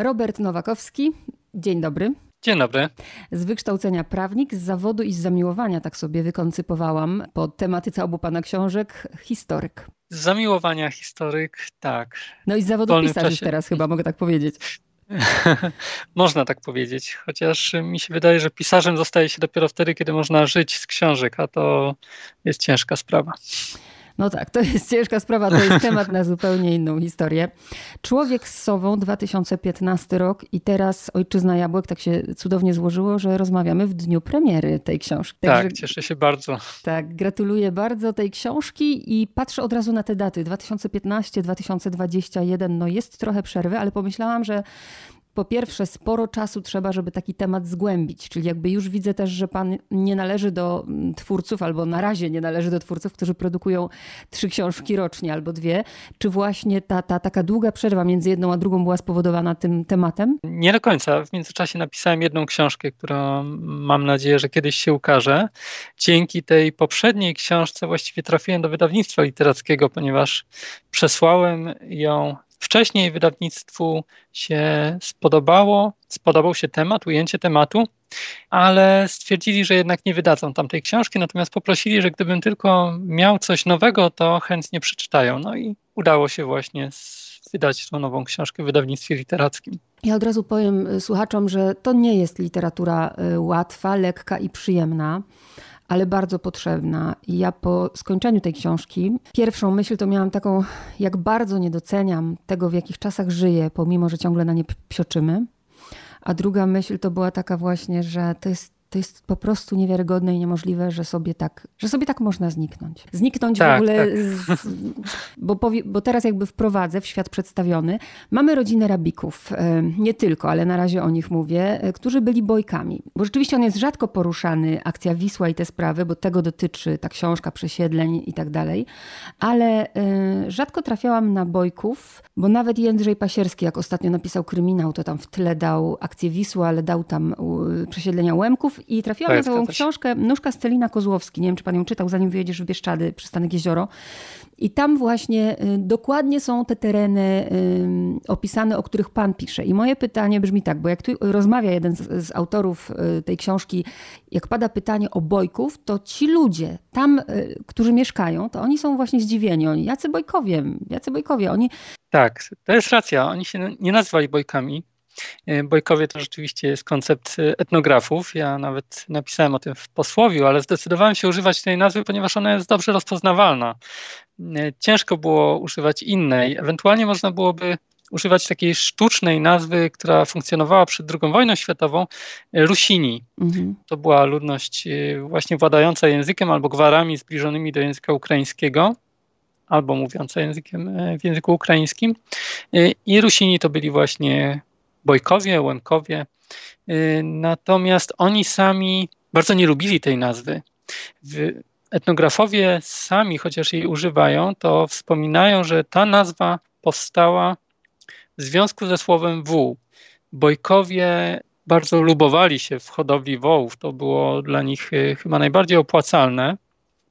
Robert Nowakowski, dzień dobry. Dzień dobry. Z wykształcenia prawnik, z zawodu i z zamiłowania tak sobie wykoncypowałam po tematyce obu pana książek historyk. Z zamiłowania historyk, tak. No i z zawodu pisarz czasie... teraz chyba mogę tak powiedzieć. można tak powiedzieć, chociaż mi się wydaje, że pisarzem zostaje się dopiero wtedy, kiedy można żyć z książek, a to jest ciężka sprawa. No tak, to jest ciężka sprawa, to jest temat na zupełnie inną historię. Człowiek z Sową, 2015 rok i teraz Ojczyzna Jabłek, tak się cudownie złożyło, że rozmawiamy w dniu premiery tej książki. Także, tak, cieszę się bardzo. Tak, gratuluję bardzo tej książki i patrzę od razu na te daty. 2015, 2021, no jest trochę przerwy, ale pomyślałam, że po pierwsze, sporo czasu trzeba, żeby taki temat zgłębić, czyli jakby już widzę też, że pan nie należy do mm, twórców, albo na razie nie należy do twórców, którzy produkują trzy książki rocznie albo dwie. Czy właśnie ta, ta taka długa przerwa między jedną a drugą była spowodowana tym tematem? Nie do końca. W międzyczasie napisałem jedną książkę, która mam nadzieję, że kiedyś się ukaże. Dzięki tej poprzedniej książce właściwie trafiłem do wydawnictwa literackiego, ponieważ przesłałem ją Wcześniej wydawnictwu się spodobało, spodobał się temat, ujęcie tematu, ale stwierdzili, że jednak nie wydadzą tamtej książki, natomiast poprosili, że gdybym tylko miał coś nowego, to chętnie przeczytają. No i udało się właśnie wydać tą nową książkę w wydawnictwie literackim. Ja od razu powiem y, słuchaczom, że to nie jest literatura y, łatwa, lekka i przyjemna ale bardzo potrzebna. I ja po skończeniu tej książki, pierwszą myśl to miałam taką, jak bardzo nie doceniam tego, w jakich czasach żyję, pomimo, że ciągle na nie psioczymy. A druga myśl to była taka właśnie, że to jest to jest po prostu niewiarygodne i niemożliwe, że sobie tak, że sobie tak można zniknąć. Zniknąć tak, w ogóle, tak. z, bo, powie, bo teraz jakby wprowadzę w świat przedstawiony. Mamy rodzinę rabików, nie tylko, ale na razie o nich mówię, e, którzy byli bojkami. Bo rzeczywiście on jest rzadko poruszany, akcja Wisła i te sprawy, bo tego dotyczy ta książka przesiedleń i tak dalej. Ale e, rzadko trafiałam na bojków, bo nawet Jędrzej Pasierski, jak ostatnio napisał kryminał, to tam w tle dał akcję Wisła, ale dał tam przesiedlenia Łemków i trafiłam na taką książkę Nóżka Scelina Kozłowski. Nie wiem, czy pan ją czytał, zanim wyjedziesz w Bieszczady, przystanek Jezioro. I tam właśnie y, dokładnie są te tereny opisane, o których pan pisze. I moje pytanie brzmi tak, bo jak tu rozmawia jeden z, z autorów y, tej książki, jak pada pytanie o bojków, to ci ludzie tam, y, którzy mieszkają, to oni są właśnie zdziwieni. Oni, jacy bojkowie, jacy bojkowie, oni... Tak, to jest racja. Oni się nie nazwali bojkami, bojkowie to rzeczywiście jest koncept e, etnografów. Ja nawet napisałem o tym w posłowiu, ale zdecydowałem się używać tej nazwy, ponieważ ona jest dobrze rozpoznawalna. E, ciężko było używać innej. Ewentualnie można byłoby używać takiej sztucznej nazwy, która funkcjonowała przed II wojną światową, Rusini. Mhm. To była ludność właśnie władająca językiem albo gwarami zbliżonymi do języka ukraińskiego albo mówiąca językiem w języku ukraińskim. I Rusini to byli właśnie Bojkowie, Łemkowie. Y, natomiast oni sami bardzo nie lubili tej nazwy. Etnografowie sami, chociaż jej używają, to wspominają, że ta nazwa powstała w związku ze słowem wół. Bojkowie bardzo lubowali się w hodowli wołów. To było dla nich y, chyba najbardziej opłacalne,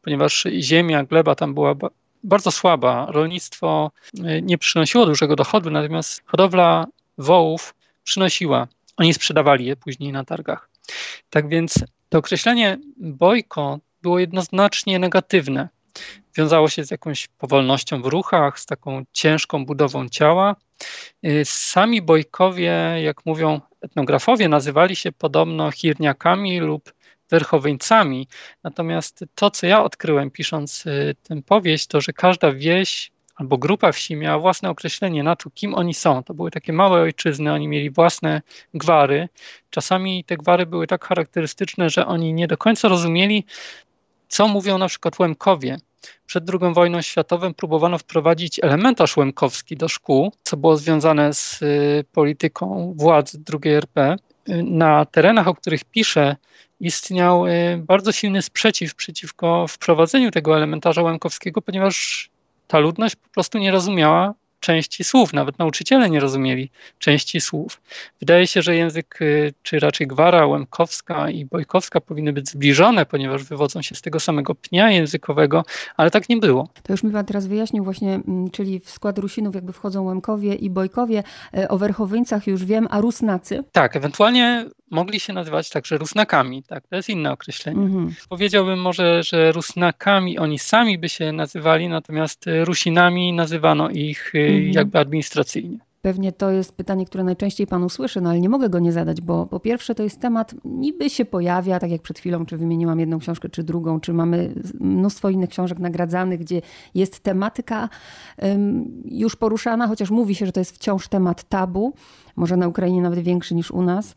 ponieważ ziemia, gleba tam była bardzo słaba. Rolnictwo y, nie przynosiło dużego dochodu, natomiast hodowla wołów przynosiła. Oni sprzedawali je później na targach. Tak więc to określenie bojko było jednoznacznie negatywne. Wiązało się z jakąś powolnością w ruchach, z taką ciężką budową ciała. Y, sami bojkowie, jak mówią etnografowie, nazywali się podobno hirniakami lub werchowyńcami. Natomiast to, co ja odkryłem pisząc y, tę powieść, to że każda wieś albo grupa wsi miała własne określenie na to, kim oni są. To były takie małe ojczyzny, oni mieli własne gwary. Czasami te gwary były tak charakterystyczne, że oni nie do końca rozumieli, co mówią na przykład Łemkowie. Przed II wojną światową próbowano wprowadzić elementarz łemkowski do szkół, co było związane z y, polityką władz II RP. Na terenach, o których piszę, istniał y, bardzo silny sprzeciw przeciwko wprowadzeniu tego elementarza łemkowskiego, ponieważ ta ludność po prostu nie rozumiała części słów, nawet nauczyciele nie rozumieli części słów. Wydaje się, że język, y, czy raczej gwara łemkowska i bojkowska powinny być zbliżone, ponieważ wywodzą się z tego samego pnia językowego, ale tak nie było. To już mi pan teraz wyjaśnił właśnie, mm, czyli w skład Rusinów jakby wchodzą Łemkowie i Bojkowie, e, o Werchowyńcach już wiem, a Rusnacy? Tak, ewentualnie mogli się nazywać także Rusnakami, tak, to jest inne określenie. Mhm. Powiedziałbym może, że Rusnakami oni sami by się nazywali, natomiast Rusinami nazywano ich y, mhm. jakby administracyjnie. Pewnie to jest pytanie, które najczęściej Pan usłyszy, no ale nie mogę go nie zadać, bo po pierwsze to jest temat, niby się pojawia, tak jak przed chwilą, czy wymieniłam jedną książkę, czy drugą, czy mamy mnóstwo innych książek nagradzanych, gdzie jest tematyka już poruszana, chociaż mówi się, że to jest wciąż temat tabu, może na Ukrainie nawet większy niż u nas.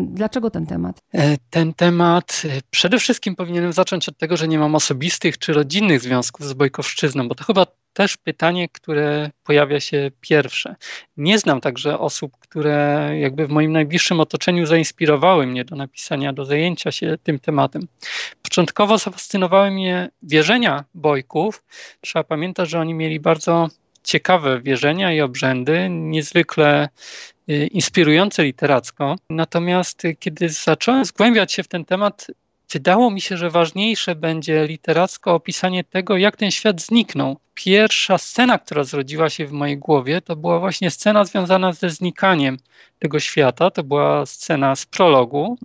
Dlaczego ten temat? E, ten temat e, przede wszystkim powinienem zacząć od tego, że nie mam osobistych czy rodzinnych związków z Bojkowszczyzną, bo to chyba też pytanie, które pojawia się pierwsze. Nie znam także osób, które jakby w moim najbliższym otoczeniu zainspirowały mnie do napisania, do zajęcia się tym tematem. Początkowo zafascynowały mnie wierzenia bojków. Trzeba pamiętać, że oni mieli bardzo ciekawe wierzenia i obrzędy, niezwykle y, inspirujące literacko. Natomiast y, kiedy zacząłem zgłębiać się w ten temat, wydało mi się, że ważniejsze będzie literacko opisanie tego, jak ten świat zniknął. Pierwsza scena, która zrodziła się w mojej głowie, to była właśnie scena związana ze znikaniem tego świata. To była scena z prologu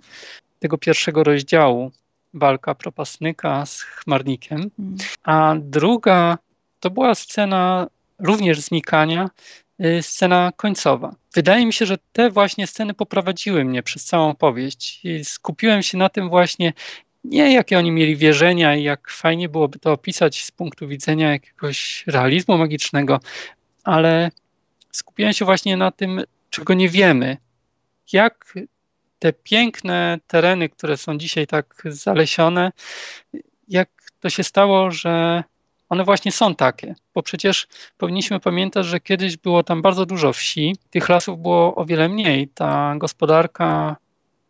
tego pierwszego rozdziału, walka propasnyka z chmarnikiem. Mm. A druga to była scena również znikania, y, scena końcowa. Wydaje mi się, że te właśnie sceny poprowadziły mnie przez całą powieść i skupiłem się na tym właśnie, nie jakie oni mieli wierzenia i jak fajnie byłoby to opisać z punktu widzenia jakiegoś realizmu magicznego, ale skupiłem się właśnie na tym, czego nie wiemy. Jak te piękne tereny, które są dzisiaj tak zalesione, jak to się stało, że one właśnie są takie, bo przecież powinniśmy pamiętać, że kiedyś było tam bardzo dużo wsi, tych lasów było o wiele mniej. Ta gospodarka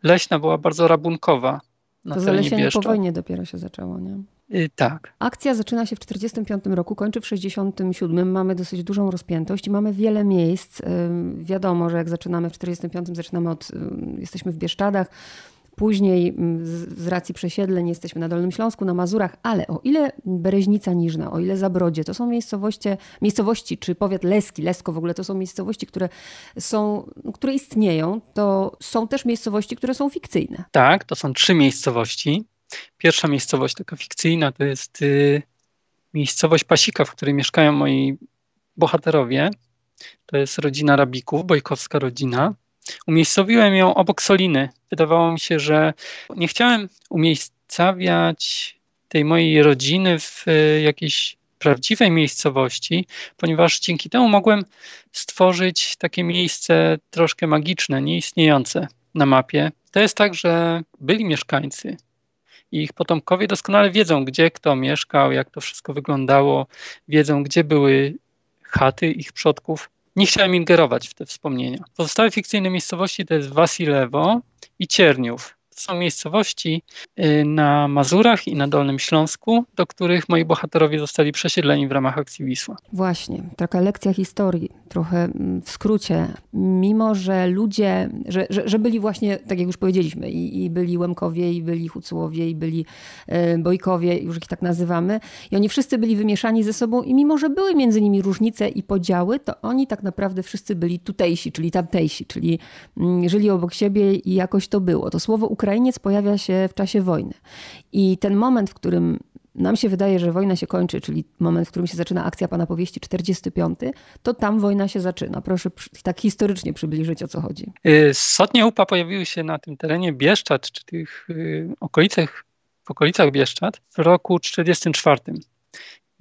leśna była bardzo rabunkowa. Na to zalesienie po wojnie dopiero się zaczęło, nie? Yy, tak. Akcja zaczyna się w 1945 roku, kończy w 1967. Mamy dosyć dużą rozpiętość i mamy wiele miejsc. Yy, wiadomo, że jak zaczynamy w 1945, zaczynamy od, yy, jesteśmy w Bieszczadach, Później mm, z racji przesiedleń jesteśmy na Dolnym Śląsku, na Mazurach, ale o ile Bereźnica Niżna, o ile Zabrodzie, to są miejscowości, miejscowości czy powiat Leski, Lesko w ogóle, to są miejscowości, które są, które istnieją, to są też miejscowości, które są fikcyjne. Tak, to są trzy miejscowości. Pierwsza miejscowość taka fikcyjna to jest y, miejscowość Pasika, w której mieszkają moi bohaterowie. To jest rodzina Rabików, bojkowska rodzina. Umiejscowiłem ją obok Soliny. Wydawało mi się, że nie chciałem umiejscawiać tej mojej rodziny w e, jakiejś prawdziwej miejscowości, ponieważ dzięki temu mogłem stworzyć takie miejsce troszkę magiczne, nieistniejące na mapie. To jest tak, że byli mieszkańcy i ich potomkowie doskonale wiedzą, gdzie kto mieszkał, jak to wszystko wyglądało, wiedzą, gdzie były chaty ich przodków nie chciałem ingerować w te wspomnienia. Pozostałe fikcyjne miejscowości to jest Wasilewo i Cierniów są miejscowości y, na Mazurach i na Dolnym Śląsku, do których moi bohaterowie zostali przesiedleni w ramach akcji Wisła. Właśnie, taka lekcja historii, trochę mm, w skrócie. Mimo, że ludzie, że, że, że byli właśnie, tak jak już powiedzieliśmy, i, i byli Łemkowie, i byli Hucułowie, i byli y, Bojkowie, już ich tak nazywamy, i oni wszyscy byli wymieszani ze sobą i mimo, że były między nimi różnice i podziały, to oni tak naprawdę wszyscy byli tutejsi, czyli tamtejsi, czyli mm, żyli obok siebie i jakoś to było. To słowo Ukraina Ukrainiec pojawia się w czasie wojny. I ten moment, w którym nam się wydaje, że wojna się kończy, czyli moment, w którym się zaczyna akcja pana powieści 45, to tam wojna się zaczyna. Proszę tak historycznie przybliżyć, o co chodzi. Y, sotnie UPA pojawiły się na tym terenie Bieszczad, czy tych y, okolicach, w okolicach Bieszczad w roku 44.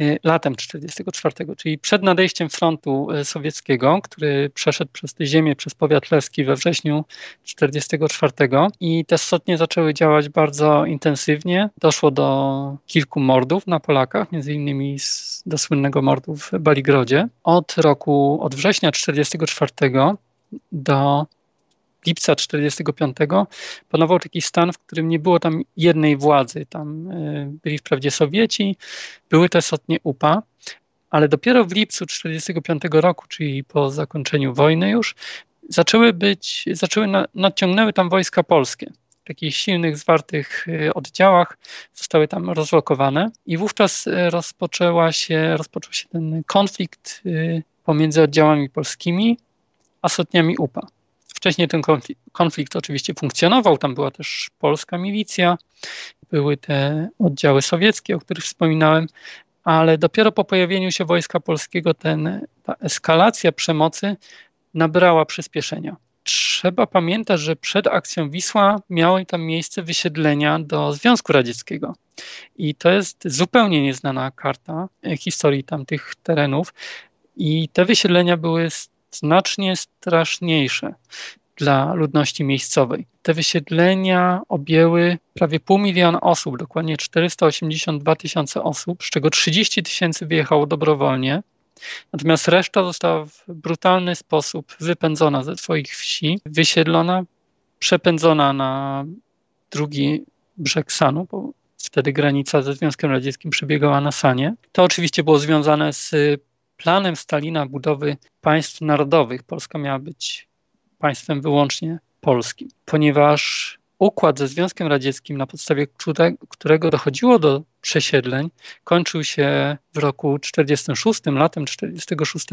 Y, latem 1944, czyli przed nadejściem frontu y, sowieckiego, który przeszedł przez tę ziemię, przez powiat leski we wrześniu 1944 i te sotnie zaczęły działać bardzo intensywnie. Doszło do kilku mordów na Polakach, między innymi do słynnego mordu w Baligrodzie. Od roku, od września 1944 do lipca 1945 panował taki stan, w którym nie było tam jednej władzy. Tam e, byli wprawdzie Sowieci, były te sotnie UPA, ale dopiero w lipcu 1945 roku, czyli po zakończeniu wojny już, zaczęły być, zaczęły na, nadciągnęły tam wojska polskie. W takich silnych, zwartych y, oddziałach zostały tam rozlokowane i wówczas y, rozpoczęła się, rozpoczął się ten konflikt pomiędzy oddziałami polskimi a sotniami UPA. Wcześniej ten konflikt, oczywiście funkcjonował, tam była też polska milicja, były te oddziały sowieckie, o których wspominałem, ale dopiero po pojawieniu się wojska polskiego ten, ta eskalacja przemocy nabrała przyspieszenia. Trzeba pamiętać, że przed akcją Wisła miały tam miejsce wysiedlenia do Związku Radzieckiego. I to jest zupełnie nieznana karta historii tamtych terenów. I te wysiedlenia były znacznie straszniejsze dla ludności miejscowej. Te wysiedlenia objęły prawie pół miliona osób, dokładnie 482 tysiące osób, z czego 30 tysięcy wyjechało dobrowolnie. Natomiast reszta została w brutalny sposób wypędzona ze swoich wsi, wysiedlona, przepędzona na drugi brzeg Sanu, bo wtedy granica ze Związkiem Radzieckim przebiegała na Sanie. To oczywiście było związane z planem Stalina budowy państw narodowych. Polska miała być państwem wyłącznie polskim, ponieważ układ ze Związkiem Radzieckim, na podstawie którego dochodziło do przesiedleń, kończył się w roku 46, latem 46,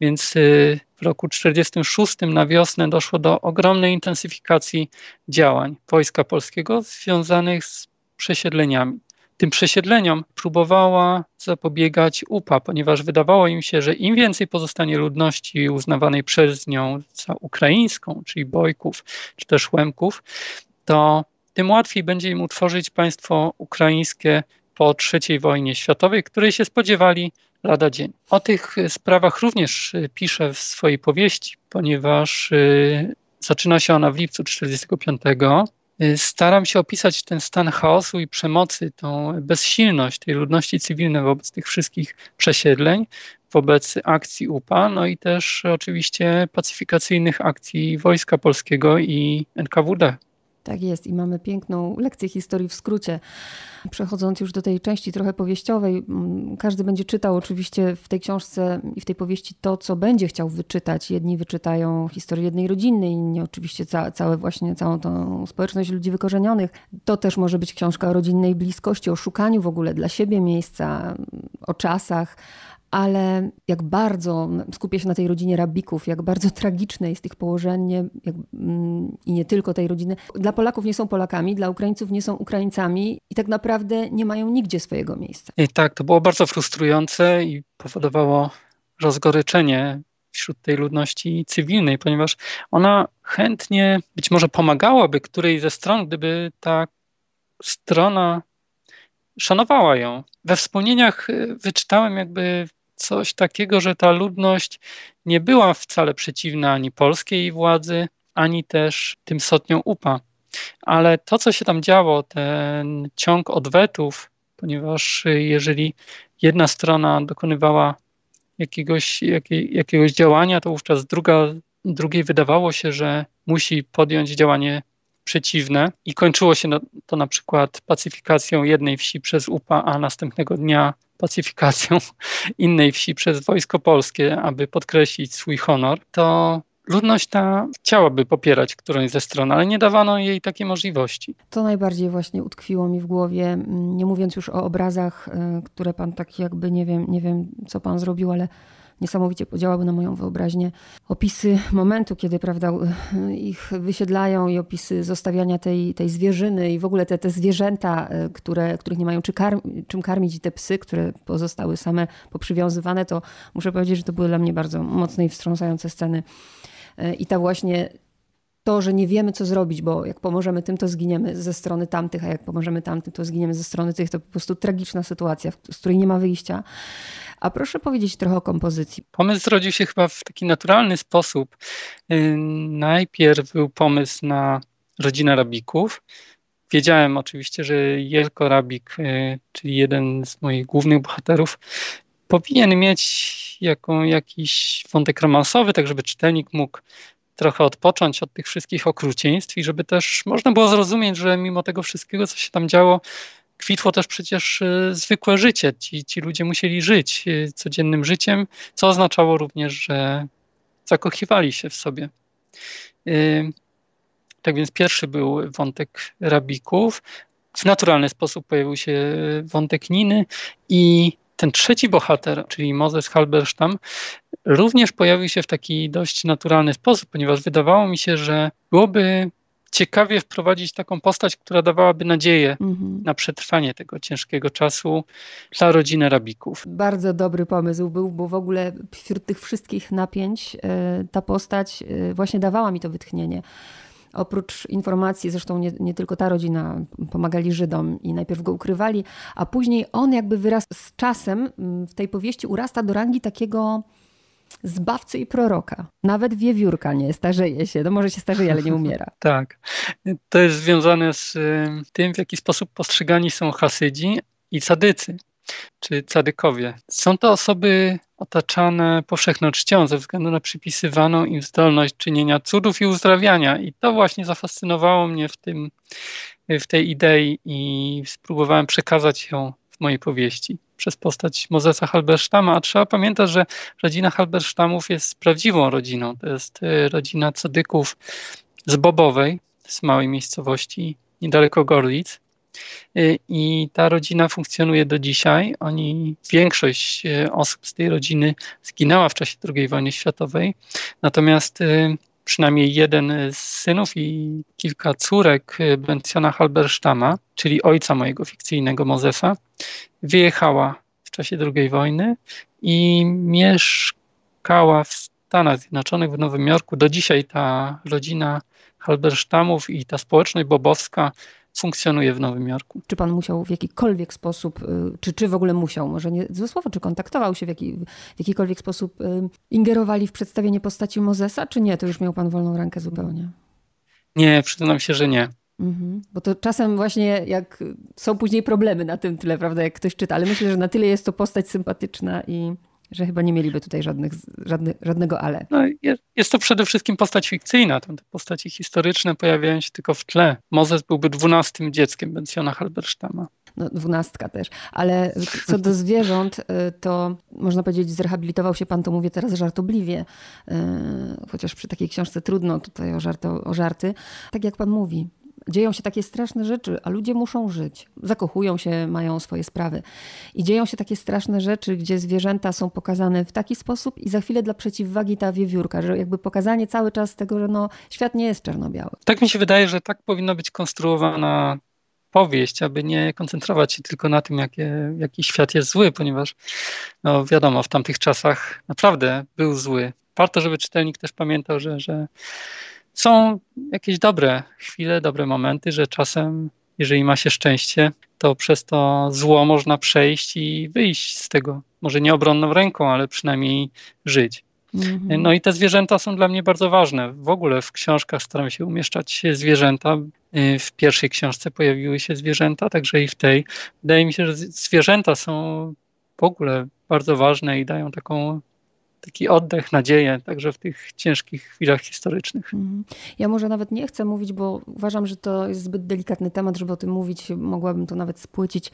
więc y, w roku 46 na wiosnę doszło do ogromnej intensyfikacji działań Wojska Polskiego związanych z przesiedleniami tym przesiedleniom próbowała zapobiegać UPA, ponieważ wydawało im się, że im więcej pozostanie ludności uznawanej przez nią za ukraińską, czyli Bojków, czy też Łemków, to tym łatwiej będzie im utworzyć państwo ukraińskie po III wojnie światowej, której się spodziewali lada dzień. O tych sprawach również piszę w swojej powieści, ponieważ y, zaczyna się ona w lipcu 1945 Y, staram się opisać ten stan chaosu i przemocy, tą bezsilność tej ludności cywilnej wobec tych wszystkich przesiedleń, wobec akcji UPA, no i też oczywiście pacyfikacyjnych akcji Wojska Polskiego i NKWD. Tak jest i mamy piękną lekcję historii w skrócie. Przechodząc już do tej części trochę powieściowej, mm, każdy będzie czytał oczywiście w tej książce i w tej powieści to, co będzie chciał wyczytać. Jedni wyczytają historię jednej rodziny, inni oczywiście ca całe właśnie całą tą społeczność ludzi wykorzenionych. To też może być książka o rodzinnej bliskości, o szukaniu w ogóle dla siebie miejsca, o czasach ale jak bardzo skupię się na tej rodzinie rabików, jak bardzo tragiczne jest ich położenie jak, mm, i nie tylko tej rodziny. Dla Polaków nie są Polakami, dla Ukraińców nie są Ukraińcami i tak naprawdę nie mają nigdzie swojego miejsca. I tak, to było bardzo frustrujące i powodowało rozgoryczenie wśród tej ludności cywilnej, ponieważ ona chętnie być może pomagałaby której ze stron, gdyby ta strona szanowała ją. We wspomnieniach y, wyczytałem jakby coś takiego, że ta ludność nie była wcale przeciwna ani polskiej władzy, ani też tym sotniom UPA. Ale to, co się tam działo, ten ciąg odwetów, ponieważ jeżeli jedna strona dokonywała jakiegoś, jakiej, jakiegoś działania, to wówczas druga, drugiej wydawało się, że musi podjąć działanie przeciwne i kończyło się to na przykład pacyfikacją jednej wsi przez UPA, a następnego dnia pacyfikacją innej wsi przez wojsko polskie, aby podkreślić swój honor, to ludność ta chciałaby popierać którąś ze stron, ale nie dawano jej takiej możliwości. To najbardziej właśnie utkwiło mi w głowie, nie mówiąc już o obrazach, y, które pan tak jakby, nie wiem, nie wiem co pan zrobił, ale niesamowicie podziałały na moją wyobraźnię. Opisy momentu, kiedy prawda, ich wysiedlają i opisy zostawiania tej, tej zwierzyny i w ogóle te, te zwierzęta, e, które, których nie mają czy czym karmić i te psy, które pozostały same poprzywiązywane, to muszę powiedzieć, że to były dla mnie bardzo mocne i wstrząsające sceny. E, I ta właśnie to, że nie wiemy, co zrobić, bo jak pomożemy tym, to zginiemy ze strony tamtych, a jak pomożemy tamtym, to zginiemy ze strony tych, to po prostu tragiczna sytuacja, z której nie ma wyjścia. A proszę powiedzieć trochę o kompozycji. Pomysł zrodził się chyba w taki naturalny sposób. Y, najpierw był pomysł na rodzinę rabików. Wiedziałem oczywiście, że Jelko Rabik, y, czyli jeden z moich głównych bohaterów, powinien mieć jaką, jakiś wątek romansowy, tak żeby czytelnik mógł trochę odpocząć od tych wszystkich okrucieństw i żeby też można było zrozumieć, że mimo tego wszystkiego, co się tam działo, kwitło też przecież zwykłe życie. Ci, ci ludzie musieli żyć codziennym życiem, co oznaczało również, że zakochiwali się w sobie. Tak więc pierwszy był wątek rabików. W naturalny sposób pojawił się wątek Niny i ten trzeci bohater, czyli Moses Halberstam, również pojawił się w taki dość naturalny sposób, ponieważ wydawało mi się, że byłoby ciekawie wprowadzić taką postać, która dawałaby nadzieję mhm. na przetrwanie tego ciężkiego czasu dla rodziny rabików. Bardzo dobry pomysł był, bo w ogóle wśród tych wszystkich napięć e, ta postać e, właśnie dawała mi to wytchnienie. Oprócz informacji, zresztą nie, nie, tylko ta rodzina pomagali Żydom i najpierw go ukrywali, a później on jakby wyraz z czasem w tej powieści urasta do rangi takiego zbawcy i proroka. Nawet wiewiórka nie starzeje się. No może się starzeje, ale nie umiera. tak. To jest związane z tym, w jaki sposób postrzegani są Hasydzi i Sadycy, czy Cadykowie. Są to osoby otaczane powszechną czcią ze względu na przypisywaną im zdolność czynienia cudów i uzdrawiania. I to właśnie zafascynowało mnie w, tym, w tej idei i spróbowałem przekazać ją mojej powieści przez postać Mozesa Halberstama, a trzeba pamiętać, że rodzina Halberstamów jest prawdziwą rodziną. To jest y, rodzina cadyków z Bobowej, z małej miejscowości niedaleko Gorlic. Y, I ta rodzina funkcjonuje do dzisiaj. Oni, większość y, osób z tej rodziny zginęła w czasie II wojny światowej. Natomiast przynajmniej jeden z synów i kilka córek Bencjona Halberstama, czyli ojca mojego fikcyjnego Mozesa, wyjechała w czasie II wojny i mieszkała w Stanach Zjednoczonych, w Nowym Jorku. Do dzisiaj ta rodzina Halberstamów i ta społeczność bobowska funkcjonuje w Nowym Jorku. Czy pan musiał w jakikolwiek sposób, y, czy, czy w ogóle musiał, może nie złe słowo, czy kontaktował się w, jaki, w jakikolwiek sposób, y, ingerowali w przedstawienie postaci Mozesa, czy nie? To już miał pan wolną rękę zupełnie? Nie, przyznam się, że nie. Mhm. Bo to czasem właśnie jak są później problemy na tym tyle, prawda, jak ktoś czyta, ale myślę, że na tyle jest to postać sympatyczna i że chyba nie mieliby tutaj żadnych, żadny, żadnego ale. No, jest to przede wszystkim postać fikcyjna. Te postaci historyczne pojawiają się tylko w tle. Mozes byłby dwunastym dzieckiem Bencjona Halberstama. No, dwunastka też. Ale co do zwierząt, y, to można powiedzieć, zrehabilitował się pan, to mówię teraz żartobliwie, y, chociaż przy takiej książce trudno tutaj o, żarto, o żarty. Tak jak pan mówi, dzieją się takie straszne rzeczy, a ludzie muszą żyć. Zakochują się, mają swoje sprawy. I dzieją się takie straszne rzeczy, gdzie zwierzęta są pokazane w taki sposób i za chwilę dla przeciwwagi ta wiewiórka, że jakby pokazanie cały czas tego, że no, świat nie jest czarno-biały. Tak mi się wydaje, że tak powinna być konstruowana powieść, aby nie koncentrować się tylko na tym, jakie, jaki świat jest zły, ponieważ no wiadomo, w tamtych czasach naprawdę był zły. Warto, żeby czytelnik też pamiętał, że, że są jakieś dobre chwile, dobre momenty, że czasem, jeżeli ma się szczęście, to przez to zło można przejść i wyjść z tego. Może nie obronną ręką, ale przynajmniej żyć. Mhm. No i te zwierzęta są dla mnie bardzo ważne. W ogóle w książkach staram się umieszczać zwierzęta. Y, w pierwszej książce pojawiły się zwierzęta, także i w tej. Wydaje mi się, że zwierzęta są w ogóle bardzo ważne i dają taką taki oddech, nadzieję, także w tych ciężkich chwilach historycznych. Mhm. Ja może nawet nie chcę mówić, bo uważam, że to jest zbyt delikatny temat, żeby o tym mówić. Mogłabym to nawet spłycić.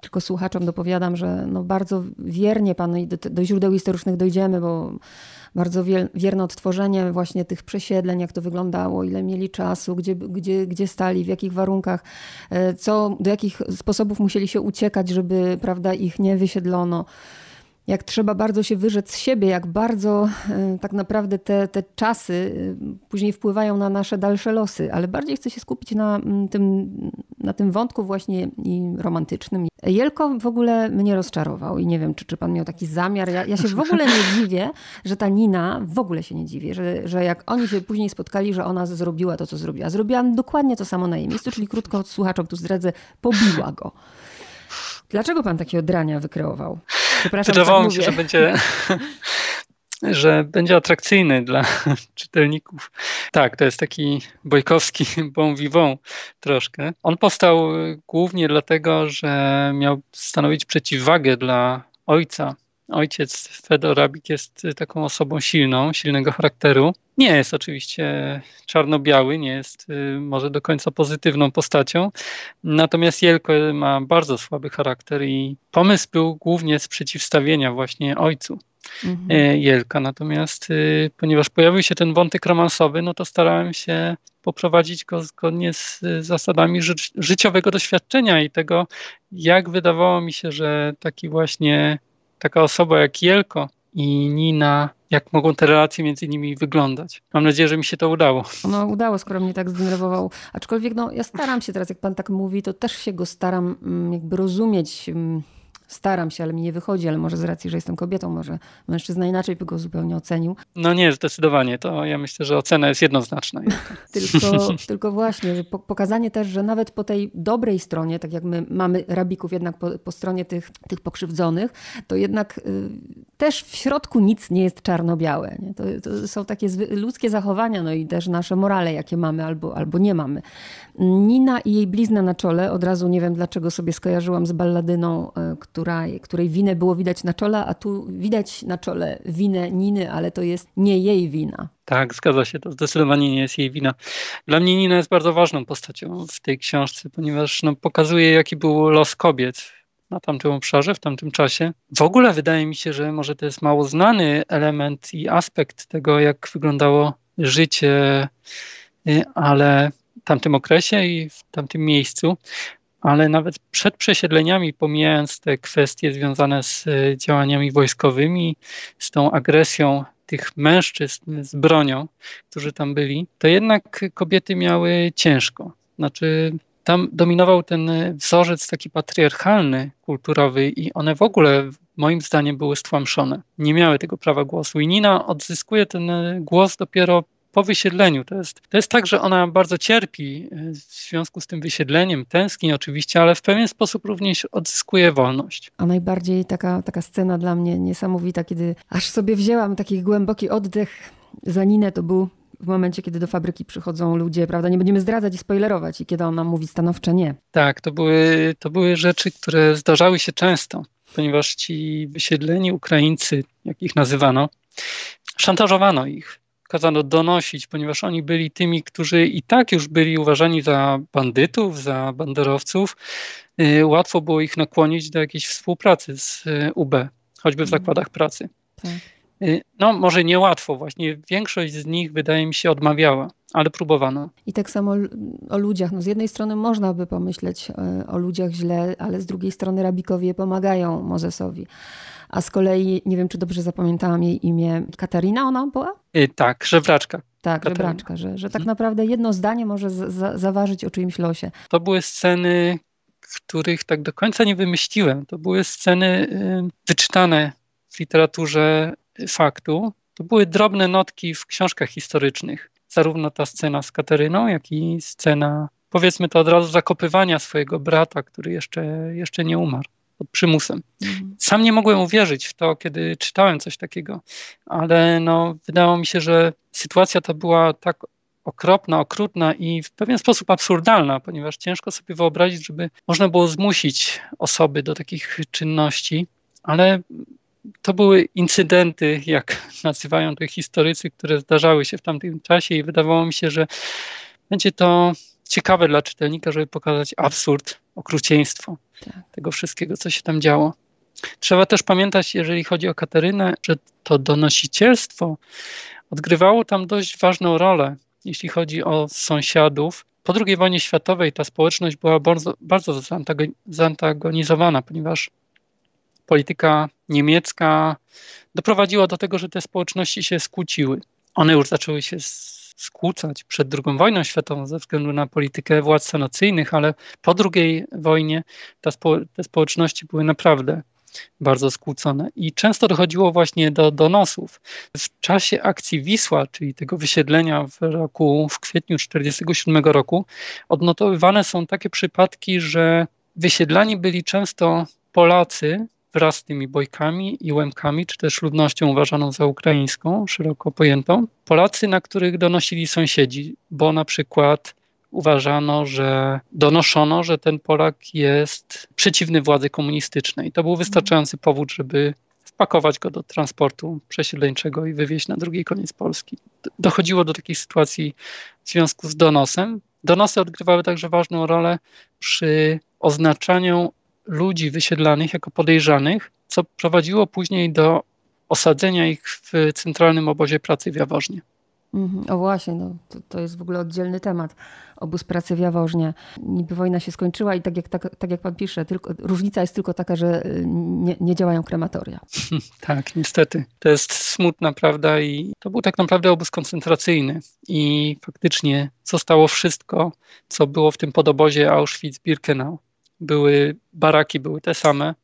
Tylko słuchaczom dopowiadam, że no bardzo wiernie Pan do, do źródeł historycznych dojdziemy, bo bardzo wierne odtworzenie właśnie tych przesiedleń, jak to wyglądało, ile mieli czasu, gdzie, gdzie, gdzie stali, w jakich warunkach, e, co, do jakich sposobów musieli się uciekać, żeby prawda, ich nie wysiedlono jak trzeba bardzo się wyrzec z siebie, jak bardzo e, tak naprawdę te, te czasy e, później wpływają na nasze dalsze losy, ale bardziej chcę się skupić na mm, tym, na tym wątku właśnie i romantycznym. Jelko w ogóle mnie rozczarował i nie wiem, czy, czy pan miał taki zamiar. Ja, ja się w ogóle nie dziwię, że ta Nina, w ogóle się nie dziwię, że, że jak oni się później spotkali, że ona zrobiła to, co zrobiła. Zrobiła dokładnie to samo na jej miejscu, czyli krótko słuchaczom tu zdradzę, pobiła go. Dlaczego pan takie odrania wykreował? Wydawało mi się, że będzie, że będzie atrakcyjny dla czytelników. Tak, to jest taki bojkowski bon vivant troszkę. On powstał głównie dlatego, że miał stanowić przeciwwagę dla ojca ojciec Fedor Rabik jest taką osobą silną, silnego charakteru. Nie jest oczywiście czarno-biały, nie jest y, może do końca pozytywną postacią, natomiast Jelko ma bardzo słaby charakter i pomysł był głównie z przeciwstawienia właśnie ojcu mhm. E, Jelka. Natomiast y, ponieważ pojawił się ten wątek romansowy, no to starałem się poprowadzić go zgodnie z zasadami ży życiowego doświadczenia i tego, jak wydawało mi się, że taki właśnie taka osoba jak Jelko i Nina, jak mogą te relacje między nimi wyglądać. Mam nadzieję, że mi się to udało. No udało, skoro mnie tak zdenerwował. Aczkolwiek no, ja staram się teraz, jak pan tak mówi, to też się go staram mm, jakby rozumieć mm, staram się, ale mi nie wychodzi, ale może z racji, że jestem kobietą, może mężczyzna inaczej by go zupełnie ocenił. No nie, zdecydowanie. To ja myślę, że ocena jest jednoznaczna. tylko, tylko właśnie, że pokazanie też, że nawet po tej dobrej stronie, tak jak my mamy rabików jednak po, po stronie tych, tych pokrzywdzonych, to jednak y, też w środku nic nie jest czarno-białe. Nie? To, to, są takie ludzkie zachowania, no i też nasze morale, jakie mamy albo, albo nie mamy. Nina i jej blizna na czole, od razu nie wiem dlaczego sobie skojarzyłam z balladyną, y, która, której winę było widać na czole, a tu widać na czole winę Niny, ale to jest nie jej wina. Tak, zgadza się, to zdecydowanie nie jest jej wina. Dla mnie Nina jest bardzo ważną postacią w tej książce, ponieważ no, pokazuje, jaki był los kobiet na tamtym obszarze, w tamtym czasie. W ogóle wydaje mi się, że może to jest mało znany element i aspekt tego, jak wyglądało życie, y, ale w tamtym okresie i w tamtym miejscu ale nawet przed przesiedleniami, pomijając te kwestie związane z e, działaniami wojskowymi, z tą agresją tych mężczyzn z bronią, którzy tam byli, to jednak kobiety miały ciężko. Znaczy, tam dominował ten wzorzec taki patriarchalny, kulturowy i one w ogóle moim zdaniem były stłamszone. Nie miały tego prawa głosu. I Nina odzyskuje ten głos dopiero po wysiedleniu. To jest, to jest tak, że ona bardzo cierpi e, w związku z tym wysiedleniem, tęskni oczywiście, ale w pewien sposób również odzyskuje wolność. A najbardziej taka, taka scena dla mnie niesamowita, kiedy aż sobie wzięłam taki głęboki oddech za Ninę, to był w momencie, kiedy do fabryki przychodzą ludzie, prawda? Nie będziemy zdradzać i spoilerować, i kiedy ona mówi stanowcze nie. Tak, to były, to były rzeczy, które zdarzały się często, ponieważ ci wysiedleni Ukraińcy, jak ich nazywano, szantażowano ich kazano donosić, ponieważ oni byli tymi, którzy i tak już byli uważani za bandytów, za banderowców. Y, łatwo było ich nakłonić do jakiejś współpracy z y, UB, choćby w mhm. zakładach pracy. Tak. Y, no, może niełatwo, właśnie większość z nich, wydaje mi się, odmawiała, ale próbowano. I tak samo o ludziach. No, z jednej strony można by pomyśleć o ludziach źle, ale z drugiej strony rabikowie pomagają Mozesowi a z kolei, nie wiem czy dobrze zapamiętałam jej imię, Katarina ona była? Y, tak, żebraczka. Tak, Katarina. żebraczka, że, że tak mhm. naprawdę jedno zdanie może za, zaważyć o czyimś losie. To były sceny, których tak do końca nie wymyśliłem. To były sceny y, wyczytane w literaturze faktu. To były drobne notki w książkach historycznych. Zarówno ta scena z Kataryną, jak i scena, powiedzmy to od razu, zakopywania swojego brata, który jeszcze, jeszcze nie umarł pod przymusem. Mhm. Sam nie mogłem uwierzyć w to, kiedy czytałem coś takiego, ale no, wydało mi się, że sytuacja ta była tak okropna, okrutna i w pewien sposób absurdalna, ponieważ ciężko sobie wyobrazić, żeby można było zmusić osoby do takich czynności, ale to były incydenty, jak nazywają to historycy, które zdarzały się w tamtym czasie i wydawało mi się, że będzie to ciekawe dla czytelnika, żeby pokazać absurd, okrucieństwo tak. tego wszystkiego, co się tam działo. Trzeba też pamiętać, jeżeli chodzi o Katarynę, że to donosicielstwo odgrywało tam dość ważną rolę, jeśli chodzi o sąsiadów. Po II wojnie światowej ta społeczność była bardzo, bardzo zantagonizowana, ponieważ polityka niemiecka doprowadziła do tego, że te społeczności się skłóciły. One już zaczęły się skłócać przed II wojną światową ze względu na politykę władz sanacyjnych, ale po II wojnie spo, te społeczności były naprawdę bardzo skłócone i często dochodziło właśnie do donosów. W czasie akcji Wisła, czyli tego wysiedlenia w roku, w kwietniu 1947 roku, odnotowywane są takie przypadki, że wysiedlani byli często Polacy, wraz z tymi bojkami i łemkami, czy też ludnością uważaną za ukraińską, szeroko pojętą. Polacy, na których donosili sąsiedzi, bo na przykład uważano, że donoszono, że ten Polak jest przeciwny władzy komunistycznej. To był wystarczający powód, żeby wpakować go do transportu przesiedleńczego i wywieźć na drugi koniec Polski. Dochodziło do takich sytuacji w związku z donosem. Donosy odgrywały także ważną rolę przy oznaczaniu ludzi wysiedlanych jako podejrzanych, co prowadziło później do osadzenia ich w centralnym obozie pracy w Jaworznie. Mhm. O właśnie, no, to, to, jest w ogóle oddzielny temat. Obóz pracy w Jaworznie. Niby wojna się skończyła i tak jak, tak, tak jak pan pisze, tylko, różnica jest tylko taka, że y, nie, nie działają krematoria. Tak, niestety. To jest smutna prawda i to był tak naprawdę obóz koncentracyjny i faktycznie zostało wszystko, co było w tym podobozie Auschwitz-Birkenau były baraki były te same,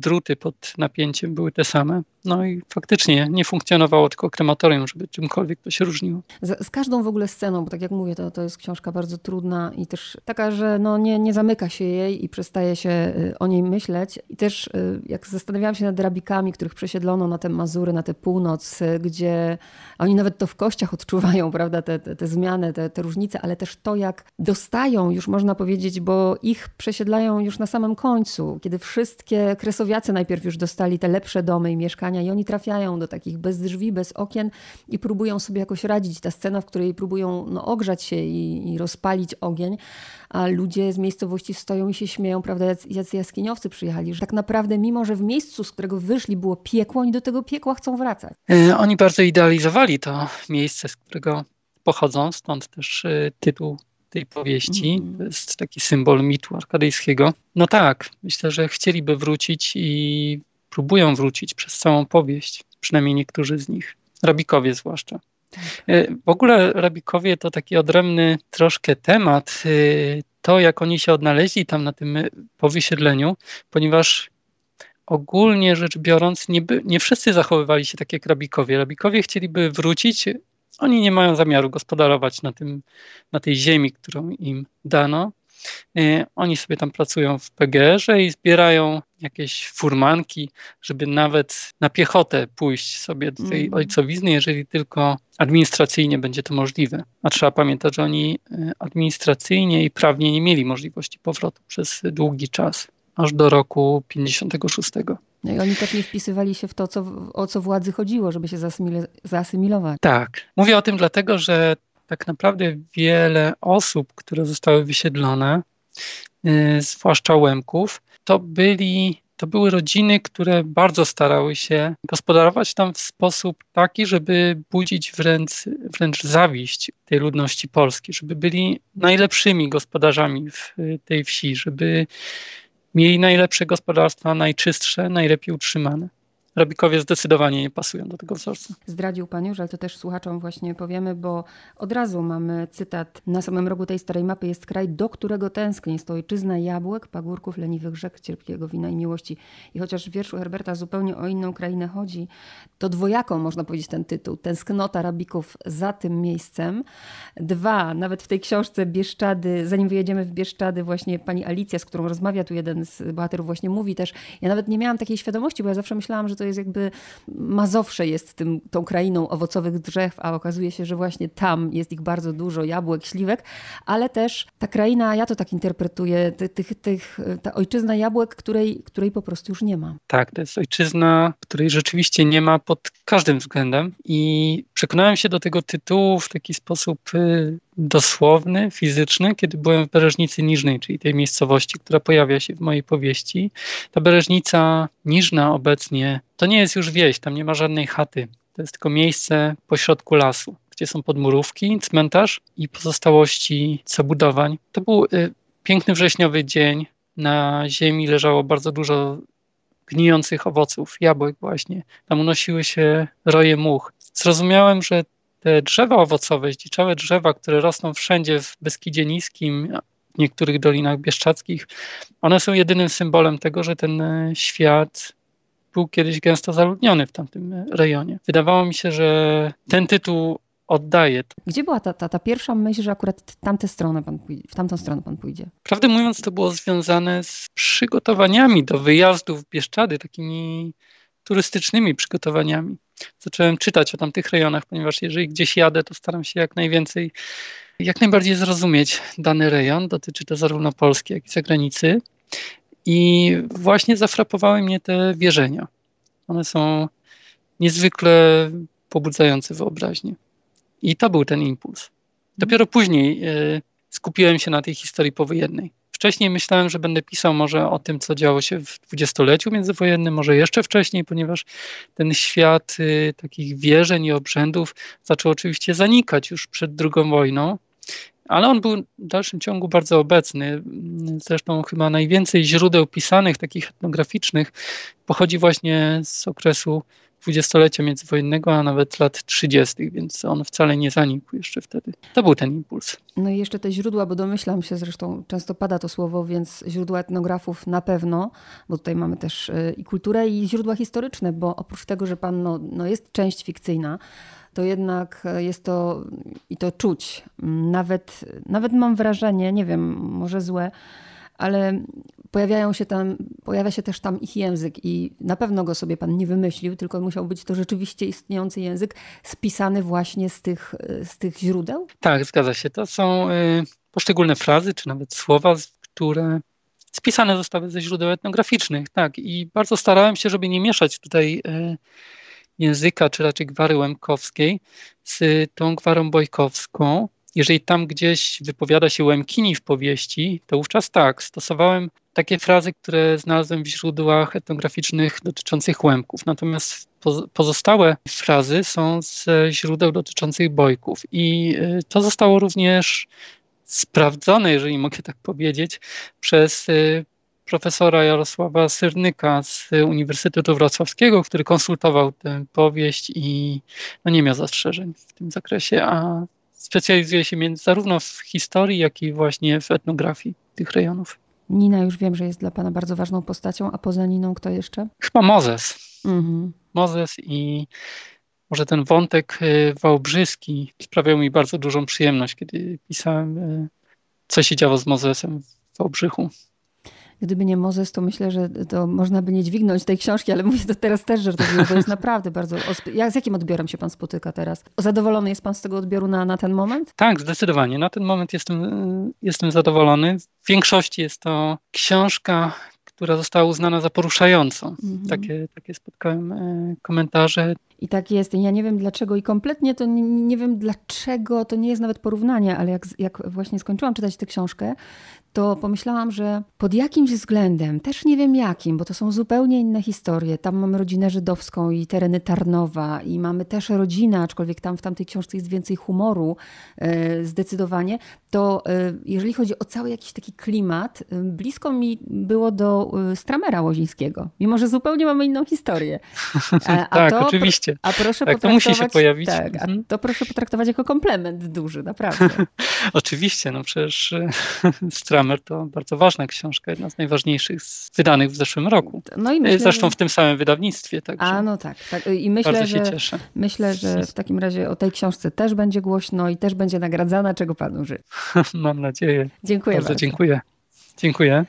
druty pod napięciem były te same. No i faktycznie nie funkcjonowało tylko krematorium, żeby czymkolwiek to się różniło. Z, z, każdą w ogóle sceną, bo tak jak mówię, to, to jest książka bardzo trudna i też taka, że no nie, nie zamyka się jej i przestaje się y, o niej myśleć. I też y, jak zastanawiałam się nad rabikami, których przesiedlono na te Mazury, na tę północ, y, gdzie oni nawet to w kościach odczuwają, prawda, te, te, te zmiany, te, te różnice, ale też to, jak dostają, już można powiedzieć, bo ich przesiedlają już na samym końcu, kiedy wszystkie kresowiacy najpierw już dostali te lepsze domy i mieszkania i oni trafiają do takich bez drzwi, bez okien i próbują sobie jakoś radzić. Ta scena, w której próbują no, ogrzać się i, i rozpalić ogień, a ludzie z miejscowości stoją i się śmieją, prawda, jacy jaskiniowcy przyjechali, że tak naprawdę mimo, że w miejscu, z którego wyszli było piekło, oni do tego piekła chcą wracać. E, oni bardzo idealizowali to miejsce, z którego pochodzą, stąd też e, tytuł tej powieści. Mm. To jest taki symbol mitu arkadyjskiego. No tak, myślę, że chcieliby wrócić i próbują wrócić przez całą powieść, przynajmniej niektórzy z nich, rabikowie zwłaszcza. Tak. E, w ogóle rabikowie to taki odrębny troszkę temat, e, to jak oni się odnaleźli tam na tym powysiedleniu, ponieważ ogólnie rzecz biorąc nie, by, nie wszyscy zachowywali się tak jak rabikowie. Rabikowie chcieliby wrócić oni nie mają zamiaru gospodarować na, tym, na tej ziemi, którą im dano. E, oni sobie tam pracują w PGR-ze i zbierają jakieś furmanki, żeby nawet na piechotę pójść sobie do tej mm. ojcowizny, jeżeli tylko administracyjnie będzie to możliwe. A trzeba pamiętać, że oni e, administracyjnie i prawnie nie mieli możliwości powrotu przez długi czas, aż do roku 56. No i oni też nie wpisywali się w to, co, o co władzy chodziło, żeby się zaasymilować. Tak. Mówię o tym dlatego, że tak naprawdę wiele osób, które zostały wysiedlone, yy, zwłaszcza Łemków, to byli to były rodziny, które bardzo starały się gospodarować tam w sposób taki, żeby budzić wręcz, wręcz zawiść tej ludności polskiej, żeby byli najlepszymi gospodarzami w tej wsi, żeby mieli najlepsze gospodarstwa, najczystsze, najlepiej utrzymane. Rabikowie zdecydowanie nie pasują do tego wzorca. Zdradził Pan już, ale to też słuchaczom właśnie powiemy, bo od razu mamy cytat. Na samym rogu tej starej mapy jest kraj, do którego tęsknię. Jest to ojczyzna jabłek, pagórków, leniwych rzek, cierpkiego wina i miłości. I chociaż w wierszu Herberta zupełnie o inną krainę chodzi, to dwojaką można powiedzieć ten tytuł. Tęsknota Rabików za tym miejscem. Dwa, nawet w tej książce Bieszczady, zanim wyjedziemy w Bieszczady, właśnie pani Alicja, z którą rozmawia tu jeden z bohaterów właśnie mówi też, ja nawet nie miałam takiej świadomości, bo ja zawsze myślałam, że to jest jakby Mazowsze jest tym, tą krainą owocowych drzew, a okazuje się, że właśnie tam jest ich bardzo dużo, jabłek, śliwek, ale też ta kraina, ja to tak interpretuję, tych, tych, ta ojczyzna jabłek, której, której po prostu już nie ma. Tak, to jest ojczyzna, której rzeczywiście nie ma pod każdym względem i przekonałem się do tego tytułu w taki sposób y, dosłowny, fizyczny, kiedy byłem w Bereżnicy Niżnej, czyli tej miejscowości, która pojawia się w mojej powieści. Ta Bereżnica Niżna obecnie to nie jest już wieś, tam nie ma żadnej chaty. To jest tylko miejsce pośrodku lasu, gdzie są podmurówki, cmentarz i pozostałości zabudowań. To był y, piękny wrześniowy dzień. Na ziemi leżało bardzo dużo gnijących owoców, jabłek właśnie. Tam unosiły się roje much. Zrozumiałem, że drzewa owocowe, zdziczałe drzewa, które rosną wszędzie w Beskidzie Niskim, w niektórych dolinach bieszczadzkich, one są jedynym symbolem tego, że ten e, świat był kiedyś gęsto zaludniony w tamtym e, rejonie. Wydawało mi się, że ten tytuł oddaje. Gdzie była ta, ta, ta pierwsza myśl, że akurat tamte stronę pan pójdzie, w tamtą stronę pan pójdzie? Prawdę mówiąc, to było związane z przygotowaniami do wyjazdu w Bieszczady, takimi turystycznymi przygotowaniami. Zacząłem czytać o tamtych rejonach, ponieważ jeżeli gdzieś jadę, to staram się jak najwięcej, jak najbardziej zrozumieć dany rejon. Dotyczy to zarówno Polski, jak i zagranicy. I właśnie zafrapowały mnie te wierzenia. One są niezwykle pobudzające wyobraźnię. I to był ten impuls. Dopiero później y, skupiłem się na tej historii powojennej. Wcześniej myślałem, że będę pisał może o tym, co działo się w dwudziestoleciu międzywojennym, może jeszcze wcześniej, ponieważ ten świat y, takich wierzeń i obrzędów zaczął oczywiście zanikać już przed II wojną, ale on był w dalszym ciągu bardzo obecny. Zresztą chyba najwięcej źródeł pisanych, takich etnograficznych, pochodzi właśnie z okresu dwudziestolecia międzywojennego, a nawet lat 30., więc on wcale nie zanikł jeszcze wtedy. To był ten impuls. No i jeszcze te źródła, bo domyślam się, zresztą często pada to słowo, więc źródła etnografów na pewno, bo tutaj mamy też y, i kulturę, i źródła historyczne, bo oprócz tego, że pan no, no jest część fikcyjna, to jednak jest to i to czuć. Nawet, nawet mam wrażenie, nie wiem, może złe, ale pojawiają się tam, pojawia się też tam ich język i na pewno go sobie pan nie wymyślił, tylko musiał być to rzeczywiście istniejący język spisany właśnie z tych, z tych źródeł? Tak, zgadza się. To są y, poszczególne frazy, czy nawet słowa, które spisane zostały ze źródeł etnograficznych. Tak, i bardzo starałem się, żeby nie mieszać tutaj y, języka, czy raczej gwary łemkowskiej z tą gwarą bojkowską. Jeżeli tam gdzieś wypowiada się Łemkini w powieści, to wówczas tak, stosowałem takie frazy, które znalazłem w źródłach etnograficznych dotyczących Łemków. Natomiast pozostałe frazy są ze źródeł dotyczących Bojków. I y, to zostało również sprawdzone, jeżeli mogę tak powiedzieć, przez y, profesora Jarosława Syrnyka z Uniwersytetu Wrocławskiego, który konsultował tę powieść i no, nie miał zastrzeżeń w tym zakresie, a specjalizuje się między, zarówno w historii, jak i właśnie w etnografii tych rejonów. Nina już wiem, że jest dla Pana bardzo ważną postacią, a poza Niną kto jeszcze? Chyba Mozes. Mhm. Mozes i może ten wątek y, wałbrzyski sprawiał mi bardzo dużą przyjemność, kiedy pisałem, y, co się działo z Mozesem w Wałbrzychu. Gdyby nie Mozes, to myślę, że to można by nie dźwignąć tej książki, ale mówię to teraz też, że to jest naprawdę bardzo... Jak, z jakim odbiorem się pan spotyka teraz? Zadowolony jest pan z tego odbioru na, na ten moment? Tak, zdecydowanie. Na ten moment jestem, jestem zadowolony. W większości jest to książka, która została uznana za poruszającą. Mhm. Takie, takie spotkałem e, komentarze. I tak jest. Ja nie wiem dlaczego i kompletnie to nie, nie wiem dlaczego, to nie jest nawet porównanie, ale jak, jak właśnie skończyłam czytać tę książkę, to pomyślałam, że pod jakimś względem, też nie wiem jakim, bo to są zupełnie inne historie. Tam mamy rodzinę żydowską i tereny Tarnowa i mamy też rodzinę, aczkolwiek tam w tamtej książce jest więcej humoru e, zdecydowanie, to e, jeżeli chodzi o cały jakiś taki klimat, e, blisko mi było do Stramera Łozińskiego, mimo że zupełnie mamy inną historię. A tak, to, oczywiście. A proszę tak, to musi się pojawić. Tak, a mhm. to proszę potraktować jako komplement duży, naprawdę. oczywiście, no przecież Stramer Kramer to bardzo ważna książka, jedna z najważniejszych z wydanych w zeszłym roku. No i myślę, Zresztą w tym samym wydawnictwie. Także A no tak. tak. I myślę, bardzo się że, cieszę. Myślę, że w takim razie o tej książce też będzie głośno i też będzie nagradzana, czego panu życzę. Mam nadzieję. Dziękuję bardzo. bardzo. Dziękuję. Dziękuję.